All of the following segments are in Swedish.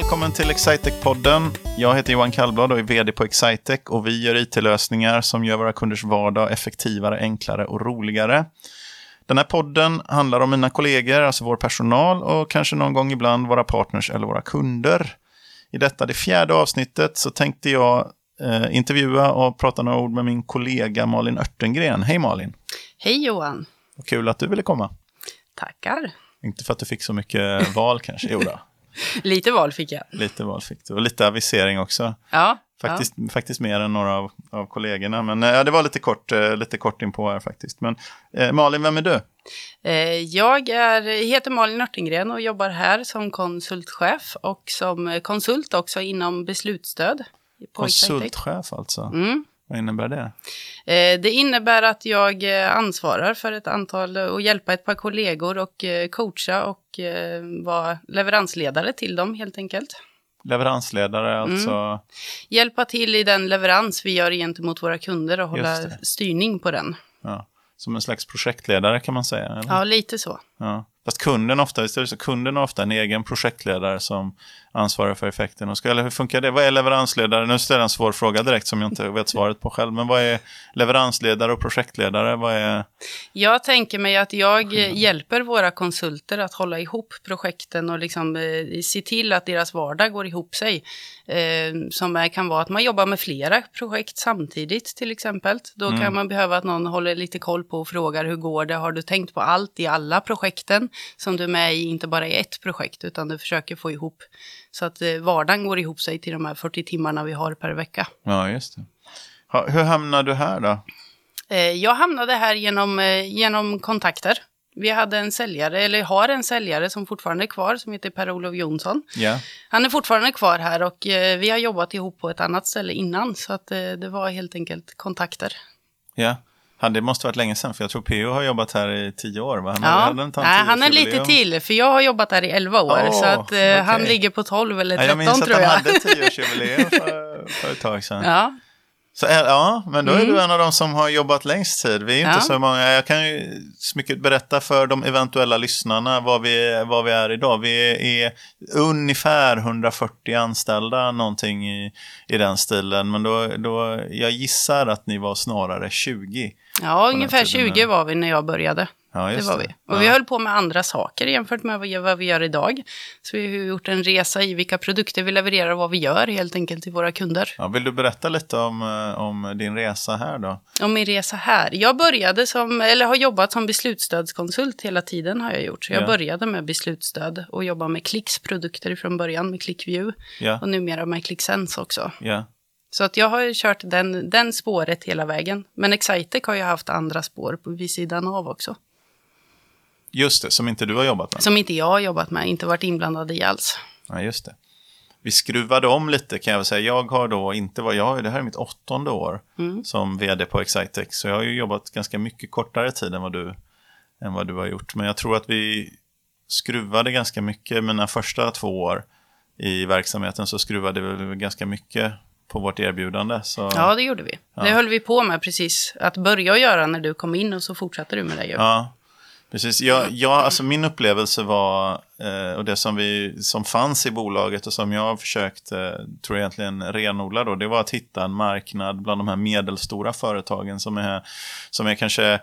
välkommen till Excitec-podden. Jag heter Johan Kallblad och är vd på Excitec och vi gör it-lösningar som gör våra kunders vardag effektivare, enklare och roligare. Den här podden handlar om mina kollegor, alltså vår personal och kanske någon gång ibland våra partners eller våra kunder. I detta, det fjärde avsnittet, så tänkte jag eh, intervjua och prata några ord med min kollega Malin Örtengren. Hej Malin! Hej Johan! Vad kul att du ville komma. Tackar! Inte för att du fick så mycket val kanske, jo då. Lite val fick jag. Lite val fick du och lite avisering också. Ja. Faktiskt, ja. faktiskt mer än några av, av kollegorna. Men ja, det var lite kort, eh, lite kort in på här faktiskt. Men eh, Malin, vem är du? Eh, jag är, heter Malin Örtingren och jobbar här som konsultchef och som konsult också inom beslutsstöd. Konsultchef alltså? Mm. Vad innebär det? Eh, det innebär att jag eh, ansvarar för ett antal och hjälpa ett par kollegor och eh, coacha och vara leveransledare till dem helt enkelt. Leveransledare, mm. alltså? Mm. Hjälpa till i den leverans vi gör gentemot våra kunder och hålla styrning på den. Ja. Som en slags projektledare kan man säga? Eller? Ja, lite så. Ja. Fast kunden ofta, så kunden har ofta en egen projektledare som ansvarar för effekten. Och ska, eller hur funkar det? Vad är leveransledare? Nu ställer jag en svår fråga direkt som jag inte vet svaret på själv. Men vad är leveransledare och projektledare? Vad är... Jag tänker mig att jag hjälper våra konsulter att hålla ihop projekten och liksom, eh, se till att deras vardag går ihop sig. Eh, som är, kan vara att man jobbar med flera projekt samtidigt till exempel. Då mm. kan man behöva att någon håller lite koll på och frågar hur går det? Har du tänkt på allt i alla projekten som du är med i, inte bara i ett projekt utan du försöker få ihop så att eh, vardagen går ihop sig till de här 40 timmarna vi har per vecka. Ja, just det. Hur hamnade du här då? Eh, jag hamnade här genom, eh, genom kontakter. Vi hade en säljare, eller har en säljare som fortfarande är kvar, som heter Per-Olof Jonsson. Yeah. Han är fortfarande kvar här och vi har jobbat ihop på ett annat ställe innan, så att det var helt enkelt kontakter. Ja, han, det måste varit länge sedan, för jag tror PO har jobbat här i tio år. Va? Han, ja. hade Nej, han är lite till, för jag har jobbat här i elva år. Oh, så att, eh, okay. han ligger på tolv eller tretton tror jag. Jag minns att han hade tioårsjubileum för, för ett tag sedan. Ja. Så, ja, men då är mm. du en av de som har jobbat längst tid. Vi är ja. inte så många. Jag kan ju mycket berätta för de eventuella lyssnarna vad vi, vad vi är idag. Vi är ungefär 140 anställda, någonting i, i den stilen. Men då, då, jag gissar att ni var snarare 20. Ja, ungefär 20 var vi när jag började. Ja, det var vi. Och ja. vi höll på med andra saker jämfört med vad vi gör idag. Så vi har gjort en resa i vilka produkter vi levererar och vad vi gör helt enkelt till våra kunder. Ja, vill du berätta lite om, eh, om din resa här då? Om min resa här? Jag började som, eller har jobbat som beslutsstödskonsult hela tiden har jag gjort. Så jag ja. började med beslutsstöd och jobbade med Klicks produkter från början med ClickView. Ja. Och numera med ClickSense också. Så att jag har kört den, den spåret hela vägen. Men Excitec har ju haft andra spår på vid sidan av också. Just det, som inte du har jobbat med. Som inte jag har jobbat med, inte varit inblandad i alls. Ja, just det. Vi skruvade om lite kan jag väl säga. Jag har då inte varit, jag, det här är mitt åttonde år mm. som vd på Excitex. Så jag har ju jobbat ganska mycket kortare tid än vad, du, än vad du har gjort. Men jag tror att vi skruvade ganska mycket mina första två år i verksamheten så skruvade vi ganska mycket på vårt erbjudande. Så... Ja, det gjorde vi. Ja. Det höll vi på med precis att börja göra när du kom in och så fortsatte du med det. Ja, Precis, jag, jag, alltså min upplevelse var, eh, och det som, vi, som fanns i bolaget och som jag försökte, eh, tror jag egentligen renodla då, det var att hitta en marknad bland de här medelstora företagen som är, som är kanske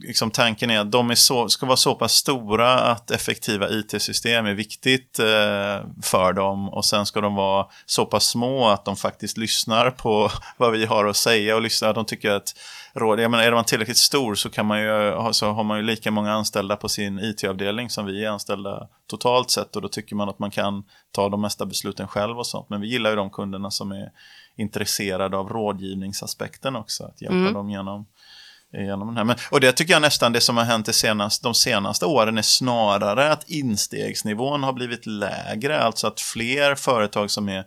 liksom tanken är att de är så, ska vara så pass stora att effektiva it-system är viktigt eh, för dem och sen ska de vara så pass små att de faktiskt lyssnar på vad vi har att säga och lyssnar, de tycker att råd, jag menar, är man tillräckligt stor så, kan man ju, så har man ju lika många anställda på sin it-avdelning som vi är anställda totalt sett och då tycker man att man kan ta de mesta besluten själv och sånt. Men vi gillar ju de kunderna som är intresserade av rådgivningsaspekten också, att hjälpa mm. dem genom Genom den här. Men, och det tycker jag nästan det som har hänt det senast, de senaste åren är snarare att instegsnivån har blivit lägre. Alltså att fler företag som är,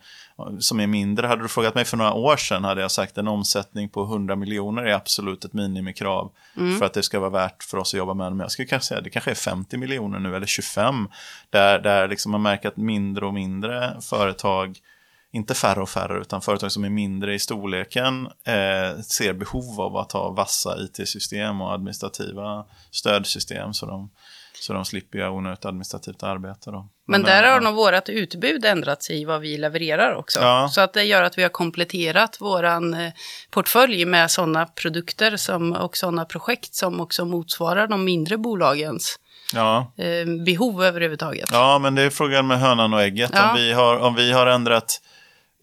som är mindre. Hade du frågat mig för några år sedan hade jag sagt en omsättning på 100 miljoner är absolut ett minimikrav mm. för att det ska vara värt för oss att jobba med. Men jag skulle kanske säga att det kanske är 50 miljoner nu eller 25. Där, där liksom man märker att mindre och mindre företag inte färre och färre, utan företag som är mindre i storleken eh, ser behov av att ha vassa it-system och administrativa stödsystem. Så de Så de slipper göra onödigt administrativt arbete. Då. Men, där har nog vårt utbud ändrats i vad vi levererar också. Ja. Så att det gör att vi har kompletterat våran eh, portfölj med sådana produkter som, och sådana projekt som också motsvarar de mindre bolagens Ja. eh, behov överhuvudtaget. ja, men det är frågan med hönan och ägget. Ja. Om, vi har, om vi har ändrat,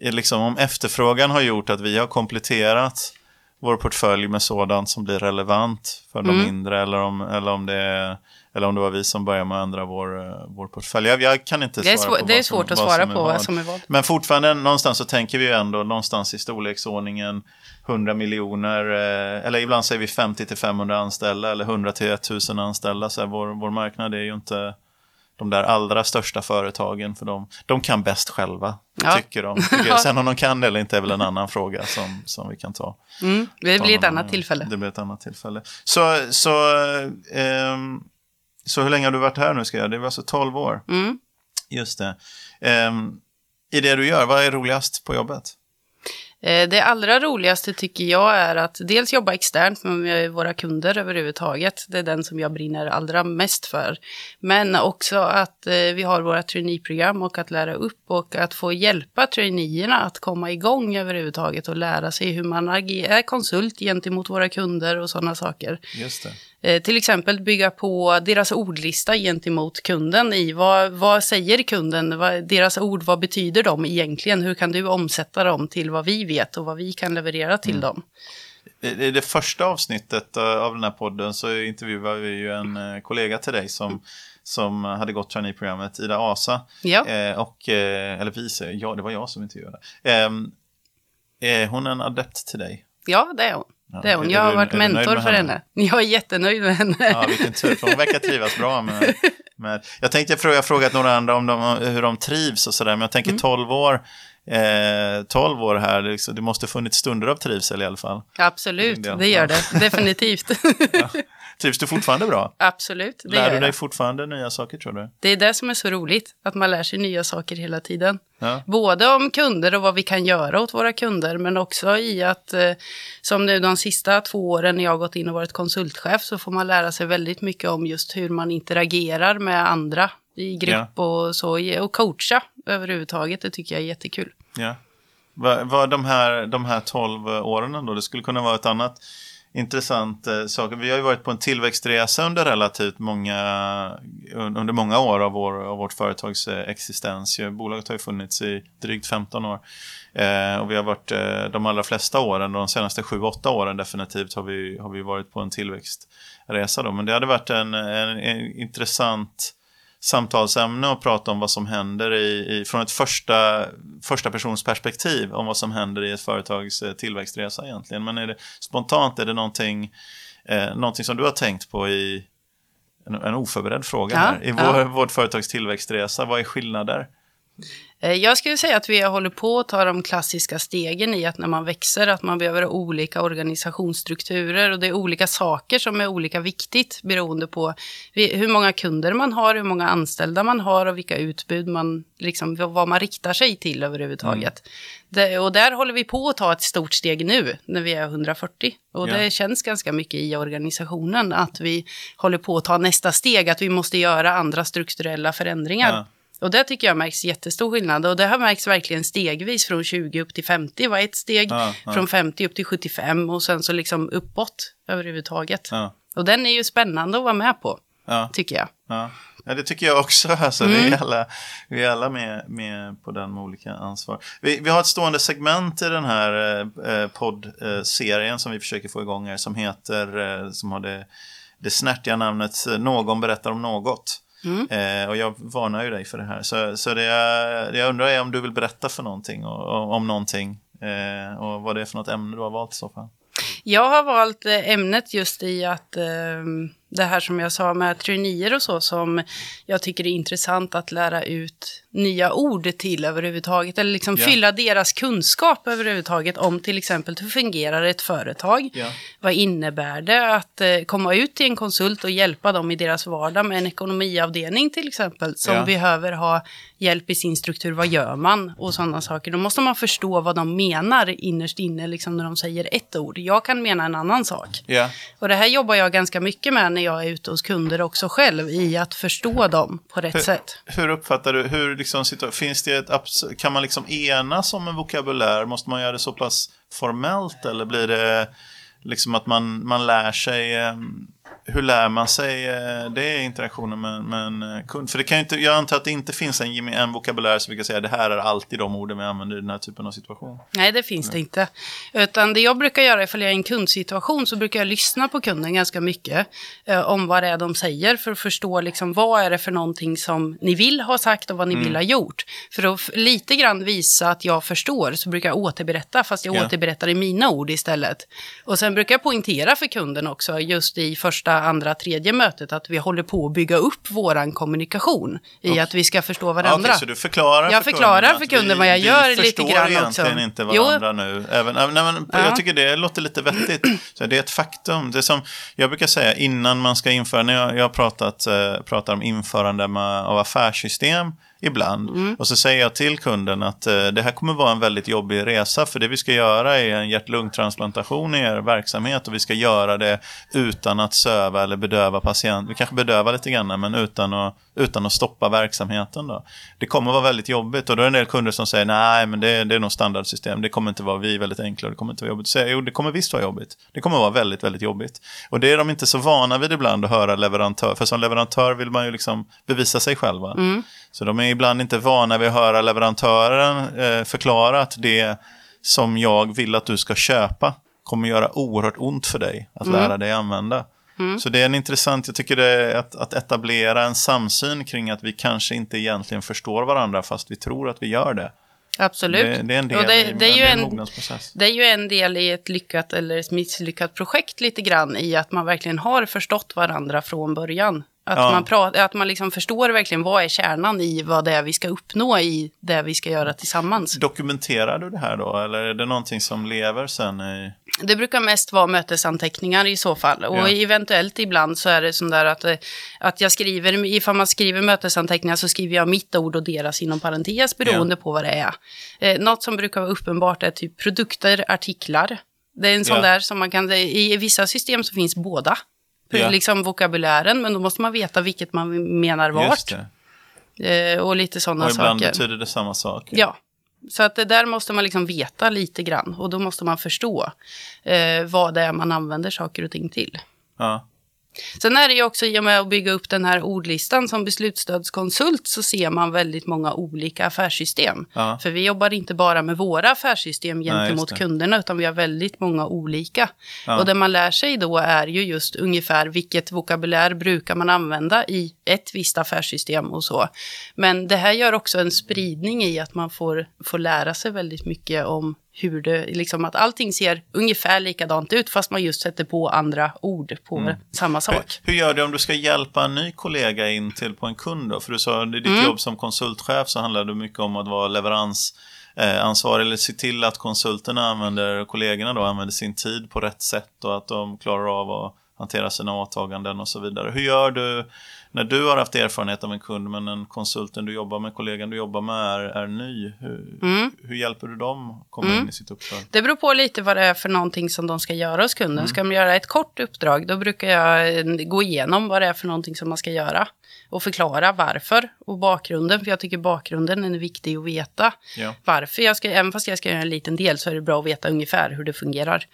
liksom, om efterfrågan har gjort att vi har kompletterat vår portfölj med sådant som blir relevant för de Mm. mindre eller om, eller, om det är, eller om det var vi som började med att ändra vår, eh, vår portfölj. Jag, jag kan inte Det svara svår, på det är vad som- svårt att vad svara är på vad. vad som är vad. Men fortfarande någonstans så tänker vi ju ändå någonstans i storleksordningen 100 miljoner, eh, eller ibland säger vi 50 till 500 anställda eller 100 till 1000 anställda. Så här, vår, vår marknad är ju inte de där allra största företagen för de, de kan bäst själva, Ja. tycker de. Sen om de kan det eller inte är väl en annan fråga som, som vi kan ta. Mm, det ta blir ett annat annan- tillfälle. Det blir ett annat tillfälle. Så, så, ehm, så hur länge har du varit här nu? Ska jag? Det var alltså 12 år. Mm. Just det. Ehm, I det du gör, vad är roligast på jobbet? Eh, det allra roligaste tycker jag är att dels jobba externt med våra kunder överhuvudtaget. Det är den som jag brinner allra mest för. Men också att eh, vi har våra traineeprogram och att lära upp och att få hjälpa traineerna att komma igång överhuvudtaget och lära sig hur man agerar konsult gentemot våra kunder och sådana saker. Just det. Eh, till exempel bygga på deras ordlista gentemot kunden i vad, vad säger kunden, vad, deras ord, vad betyder de egentligen, hur kan du omsätta dem till vad vi vet och vad vi kan leverera till dem. I det första avsnittet eh, av den här podden så intervjuade vi ju en eh, kollega till dig som, som hade gått traineeprogrammet, Ida Asa. Ja, och, eller vi ja det var jag som intervjuade. Ehm, är hon en adept till dig? ja det är hon. Ja, Det är hon. Jag har varit mentor för henne. Jag är jättenöjd med henne. Ja, vilken tur, för hon verkar trivas bra med, med... Jag tänkte fråga, jag har frågat några andra om de, hur de trivs och sådär, men jag tänker 12 år, eh, 12 år här, liksom, det måste funnits stunder av trivsel i alla fall. Absolut, Ja. det gör det. Definitivt. Trivs du fortfarande bra? Absolut, det Lär du dig jag. fortfarande nya saker tror du? Det är det som är så roligt, att man lär sig nya saker hela tiden. Ja. Både om kunder och vad vi kan göra åt våra kunder, men också i att, eh, som nu de sista två åren när jag har gått in och varit konsultchef, så får man lära sig väldigt mycket om just hur man interagerar med andra i grupp och så, och coacha överhuvudtaget. Det tycker jag är jättekul. Ja. Vad de, här, de här 12 åren då, det skulle kunna vara ett annat intressant eh, sak. Vi har ju varit på en tillväxtresa under relativt många, under många år av, vår, av vårt företags eh, existens. Bolaget har ju funnits i drygt 15 år. Eh, och vi har varit eh, de allra flesta åren, de senaste 7-8 åren definitivt, har vi, har vi varit på en tillväxtresa. Då. Men det hade varit en, en, en intressant samtalsämne och prata om vad som händer i, i, från ett första, första persons perspektiv om vad som händer i ett företags eh, tillväxtresa egentligen. Men är det spontant, är det någonting, eh, någonting som du har tänkt på i en, en oförberedd fråga Ja, här, i ja. vår, vårt företags tillväxtresa? Vad är skillnader? Eh, Jag skulle säga att vi håller på att ta de klassiska stegen i att när man växer, att man behöver olika organisationsstrukturer och det är olika saker som är olika viktigt beroende på hur många kunder man har, hur många anställda man har och vilka utbud man, liksom vad man riktar sig till överhuvudtaget. Det, och där håller vi på att ta ett stort steg nu när vi är 140. Och Ja. det känns ganska mycket i organisationen att vi håller på att ta nästa steg, att vi måste göra andra strukturella förändringar. Ja. Och det tycker jag märks jättestor skillnad. Och det har märks verkligen stegvis från 20 upp till 50 var ett steg. Ja, ja. Från 50 upp till 75 och sen så liksom uppåt överhuvudtaget. Ja, Och den är ju spännande att vara med på, tycker jag. ja. det tycker jag också. Alltså, Vi Mm. är alla, vi är alla med, med på den med olika ansvar. Vi, vi har ett stående segment i den här eh, poddserien som vi försöker få igång här som heter, eh, som har det, det snärtiga namnet eh, Någon berättar om något. Mm. Eh, och jag varnar ju dig för det här. Så, så det, jag, det jag undrar är om du vill berätta för någonting och, och, om någonting. Eh, och vad det är för något ämne du har valt i så fall. Jag har valt eh, ämnet just i att eh, det här som jag sa med traineer och så som jag tycker är intressant att lära ut nya ord till överhuvudtaget. Eller liksom Ja. fylla deras kunskap överhuvudtaget om till exempel hur fungerar ett företag? Ja. Vad innebär det att eh, komma ut till en konsult och hjälpa dem i deras vardag med en ekonomiavdelning till exempel som Ja. behöver ha hjälp i sin struktur. Vad gör man? Och sådana saker. Då måste man förstå vad de menar innerst inne liksom när de säger ett ord. Jag kan mena en annan sak. Och det här jobbar jag ganska mycket med när jag är ute hos kunder också själv i att förstå dem på rätt hur, sätt. Hur uppfattar du, hur liksom, finns det ett, kan man liksom enas om en vokabulär? Måste man göra det så pass formellt eller blir det liksom att man, man lär sig ehm, hur lär man sig eh, det i interaktionen med, med en eh, kund? För det kan inte, jag antar att det inte finns en, en vokabulär som vi kan säga det här är alltid de orden vi använder i den här typen av situation. Nej, det finns det inte. Utan det jag brukar göra ifall jag är i en kundsituation så brukar jag lyssna på kunden ganska mycket eh, om vad det är de säger för att förstå liksom, vad är det för någonting som ni vill ha sagt och vad ni mm. vill ha gjort. För att lite grann visa att jag förstår så brukar jag återberätta fast jag yeah. återberättar i mina ord istället. Och sen brukar jag poängtera för kunden också just i första andra, tredje mötet att vi håller på att bygga upp våran kommunikation i okay. att vi ska förstå varandra. Okay, så du förklarar jag för förklarar kunden, för kunden vad jag gör lite grann också. Vi förstår egentligen inte varandra jo. nu. Även, nej, men, ja. Jag tycker det låter lite vettigt. Så det är ett faktum. Det som jag brukar säga innan man ska införa, när jag, jag pratat, eh, pratar om införande med, av affärssystem ibland. Mm. Och så säger jag till kunden att eh, det här kommer vara en väldigt jobbig resa för det vi ska göra är en hjärt-lungtransplantation i er verksamhet och vi ska göra det utan att söva eller bedöva patienten. Vi kanske bedövar lite grann men utan att, utan att stoppa verksamheten. Då. Det kommer vara väldigt jobbigt och då är det en del kunder som säger nej men det, det är nog standardsystem, det kommer inte vara vi väldigt enkla och det kommer inte vara jobbigt. Så jo det kommer visst vara jobbigt. Det kommer vara väldigt, väldigt jobbigt. Och det är de inte så vana vid ibland att höra leverantör, för som leverantör vill man ju liksom bevisa sig själva. Mm. Så de är ibland inte vana vid att höra leverantören eh, förklara att det som jag vill att du ska köpa kommer göra oerhört ont för dig att mm. lära dig använda. Mm. Så det är en intressant, jag tycker det är att, att, etablera en samsyn kring att vi kanske inte egentligen förstår varandra fast vi tror att vi gör det. Absolut. Det, det är en del det, i, det är ju en, mognadsprocess. Det är ju en del i ett lyckat eller ett misslyckat projekt lite grann i att man verkligen har förstått varandra från början. Att, ja. man, pratar, att man liksom förstår verkligen vad är kärnan i vad det är vi ska uppnå i det vi ska göra tillsammans. Dokumenterar du det här då, eller är det någonting som lever sen? I... Det brukar mest vara mötesanteckningar i så fall. Och ja. eventuellt ibland så är det som där att, att jag skriver, ifall man skriver mötesanteckningar så skriver jag mitt ord och deras inom parentes beroende ja. på vad det är. Eh, något som brukar vara uppenbart är typ produkter, artiklar. Det är en sån ja. där som man kan, i vissa system så finns båda liksom vokabulären, men då måste man veta vilket man menar vart. Eh, och lite sådana saker. Och ibland saker. betyder det samma sak. Ja. Så att det där måste man liksom veta lite grann och då måste man förstå eh, vad det är man använder saker och ting till. Ja. Sen är det ju också i och med att bygga upp den här ordlistan som beslutsstödskonsult så ser man väldigt många olika affärssystem. Ja. För vi jobbar inte bara med våra affärssystem gentemot Nej, kunderna utan vi har väldigt många olika. Ja. Och det man lär sig då är ju just ungefär vilket vokabulär brukar man använda i ett visst affärssystem och så. Men det här gör också en spridning i att man får, får lära sig väldigt mycket om hur det, liksom att allting ser ungefär likadant ut fast man just sätter på andra ord på mm. samma sak. Hur, hur, gör du om du ska hjälpa en ny kollega in till på en kund då? För du sa, i ditt mm. jobb som konsultchef så handlar det mycket om att vara leveransansvarig eller se till att konsulterna använder, kollegorna då använder sin tid på rätt sätt och att de klarar av att hantera sina åtaganden och så vidare. Hur gör du när du har haft erfarenhet av en kund men en konsulten du jobbar med, kollegan du jobbar med är, är ny? Hur, mm. hur hjälper du dem att komma mm. in i sitt uppdrag? Det beror på lite vad det är för någonting som de ska göra hos kunden. Mm. Ska de göra ett kort uppdrag då brukar jag gå igenom vad det är för någonting som man ska göra och förklara varför och bakgrunden. För jag tycker bakgrunden är viktig att veta. Ja. Varför jag ska, även fast jag ska göra en liten del så är det bra att veta ungefär hur det fungerar.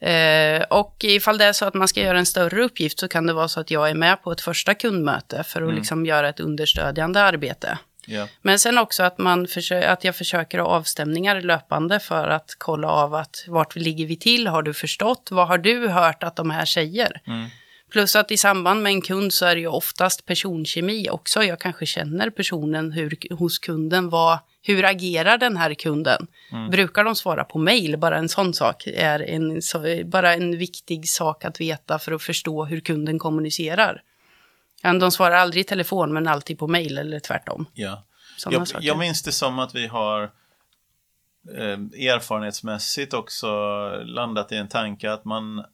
Eh, och ifall det är så att man ska göra en större uppgift så kan det vara så att jag är med på ett första kundmöte för att mm. liksom göra ett understödjande arbete. Yeah. Men sen också att, man att jag försöker ha avstämningar löpande för att kolla av att vart ligger vi till, har du förstått, vad har du hört att de här säger? Mm. Plus att i samband med en kund så är det ju oftast personkemi också. Jag kanske känner personen hur, hos kunden. Vad, hur agerar den här kunden? Mm. Brukar de svara på mail? Bara en sån sak är en, så, bara en viktig sak att veta för att förstå hur kunden kommunicerar. De svarar aldrig i telefon men alltid på mail eller tvärtom. Ja. Jag, jag minns det som att vi har eh, erfarenhetsmässigt också landat i en tanke att man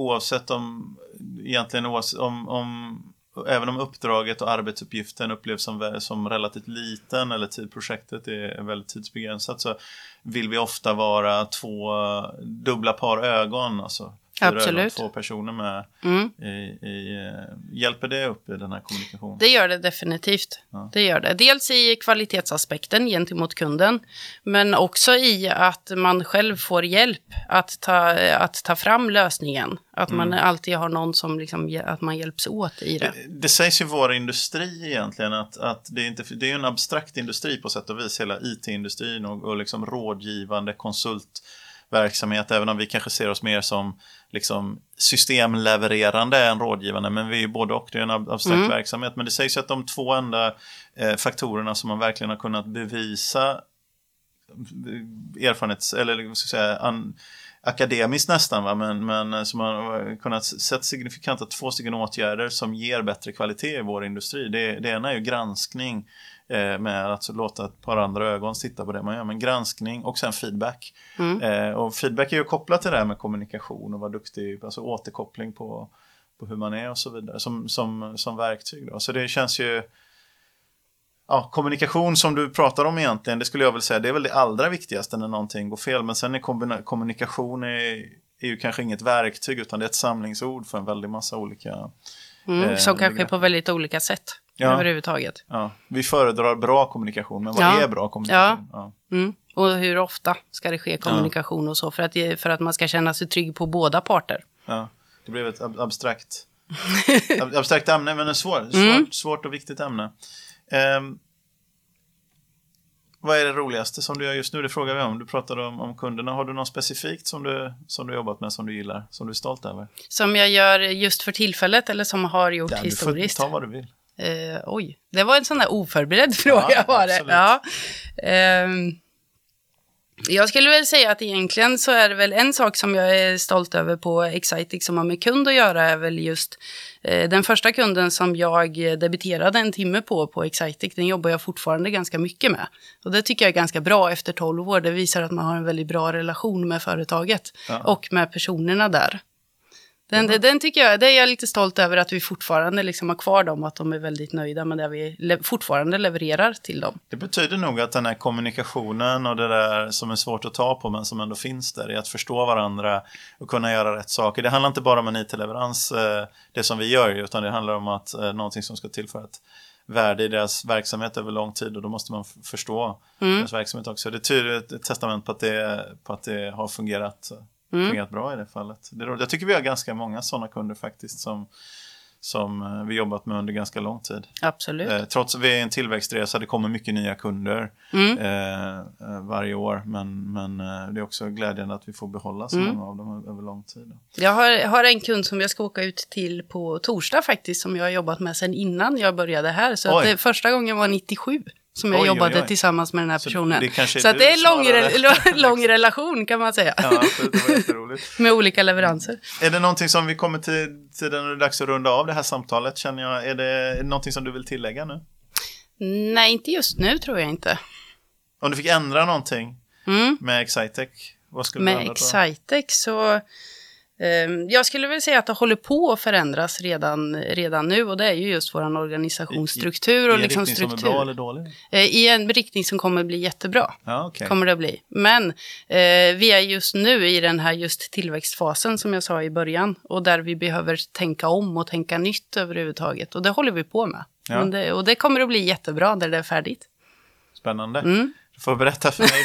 oavsett om, egentligen oavsett, om, om även om uppdraget och arbetsuppgiften upplevs som, som relativt liten eller tid, projektet är väldigt tidsbegränsat så vill vi ofta vara två dubbla par ögon. Alltså Absolut. två personer med. Mm. I, i, eh, hjälper det upp i den här kommunikationen? Det gör det definitivt. Ja. Det gör det. Dels i kvalitetsaspekten gentemot kunden, men också i att man själv får hjälp att ta, att ta fram lösningen. Att man Mm. alltid har någon som liksom, att man hjälps åt i det. Det, det sägs i vår industri egentligen att, att det, är inte, det är en abstrakt industri på sätt och vis, hela IT-industrin och, och liksom rådgivande konsultverksamhet, även om vi kanske ser oss mer som liksom systemlevererande än rådgivande, men vi är ju både och, det är en ab- abstrakt Mm. verksamhet. Men det sägs ju att de två enda eh, faktorerna som man verkligen har kunnat bevisa eh, erfarenhets, eller ska säga, an, akademiskt nästan, va? Men, men som man har kunnat sätta signifikanta två stycken åtgärder som ger bättre kvalitet i vår industri. Det, det ena är ju granskning eh, med att låta ett par andra ögon titta på det man gör, men granskning och sen feedback. Mm. Eh, och feedback är ju kopplat till det här med kommunikation och vara duktig, alltså återkoppling på, på hur man är och så vidare som, som, som verktyg. Då. Så det känns ju Ja, kommunikation som du pratar om egentligen, det skulle jag väl säga, det är väl det allra viktigaste när någonting går fel. Men sen är kommunikation är, är ju kanske inget verktyg utan det är ett samlingsord för en väldig massa olika... Mm. eh, som kanske begrepp. på väldigt olika sätt Ja. överhuvudtaget. Ja, vi föredrar bra kommunikation, men vad Ja. är bra kommunikation? Ja. Mm. Och hur ofta ska det ske kommunikation och så för att, för att man ska känna sig trygg på båda parter. Ja, det blev ett ab- abstrakt, ab- abstrakt ämne, men ett svår, svårt, Mm. svårt och viktigt ämne. Ehm, vad är det roligaste som du gör just nu? Det frågar vi om. Du pratade om, om kunderna. Har du något specifikt som du, som du jobbat med, som du gillar, som du är stolt över? Som jag gör just för tillfället eller som har gjort Ja, du får historiskt. ta vad du vill. Eh, oj, det var en sån där oförberedd fråga Ja, var det. Ja. Ehm, jag skulle väl säga att egentligen så är det väl en sak som jag är stolt över på Excitec som har med kund att göra är väl just eh, den första kunden som jag debiterade en timme på på Excitec, den jobbar jag fortfarande ganska mycket med. Och det tycker jag är ganska bra efter 12 år. Det visar att man har en väldigt bra relation med företaget Ja. och med personerna där. Den, den tycker jag, det är jag lite stolt över att vi fortfarande liksom har kvar dem, att de är väldigt nöjda med det vi le fortfarande levererar till dem. Det betyder nog att den här kommunikationen och det där som är svårt att ta på men som ändå finns där i att förstå varandra och kunna göra rätt saker. Det handlar inte bara om en IT-leverans, eh, det som vi gör, utan det handlar om att eh, någonting som ska tillföra ett värde i deras verksamhet över lång tid och då måste man förstå deras verksamhet också. Det ett, ett testament på att det, på att det har fungerat, fungerat bra i det fallet. Det. Jag tycker vi har ganska många sådana kunder faktiskt som, som eh, vi jobbat med under ganska lång tid. Absolut. Eh, trots att vi är en tillväxtresa, det kommer mycket nya kunder Mm. eh, eh, varje år. Men, men eh, det är också glädjande att vi får behålla så Mm. många av dem över lång tid. Jag har, har en kund som jag ska åka ut till på torsdag faktiskt, som jag har jobbat med sedan innan jag började här. Så det, första gången var 97 som jag Oj, oj, jobbade oj. tillsammans med den här Så personen. det så att du det är lång, snarare. re- lång relation kan man säga, Ja, med olika leveranser. Är det någonting som vi kommer till tiden när det är dags att runda av det här samtalet? Känner jag, är det, någonting som du vill tillägga nu? Nej, inte just nu tror jag inte. Om du fick ändra någonting Mm. med Excitec, vad skulle du Med ändra på? Excitec så... ehm, jag skulle väl säga att det håller på att förändras redan, redan nu och det är ju just vår organisationsstruktur I och en liksom riktning som är struktur. bra eller dålig? Eh, I en riktning som kommer bli jättebra. Ja, okej. Kommer det bli. Men eh, vi är just nu i den här just tillväxtfasen som jag sa i början och där vi behöver tänka om och tänka nytt överhuvudtaget och det håller vi på med. Ja. Det, och det kommer att bli jättebra när det är färdigt. Spännande. Mm. Du får berätta för mig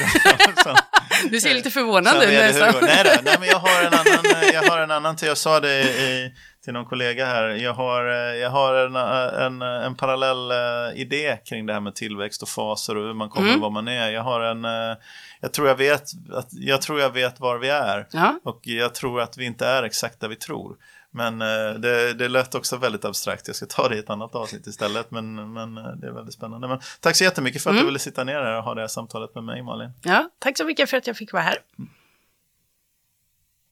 då. Du ser lite förvånad ut nästan. Nej, då, nej, men jag har en annan, eh, jag har en annan till, jag sa det i, till någon kollega här, jag har, eh, jag har en, en, en parallell eh, idé kring det här med tillväxt och faser och hur man kommer Mm. var man är. Jag har en, eh, jag tror jag vet, jag tror jag vet var vi är Ja. och jag tror att vi inte är exakt där vi tror. Men eh, det, det lät också väldigt abstrakt. Jag ska ta det i ett annat avsnitt istället. Men, men eh, det är väldigt spännande. Men tack så jättemycket för att Mm. du ville sitta ner här och ha det här samtalet med mig, Malin. ja, tack så mycket för att jag fick vara här.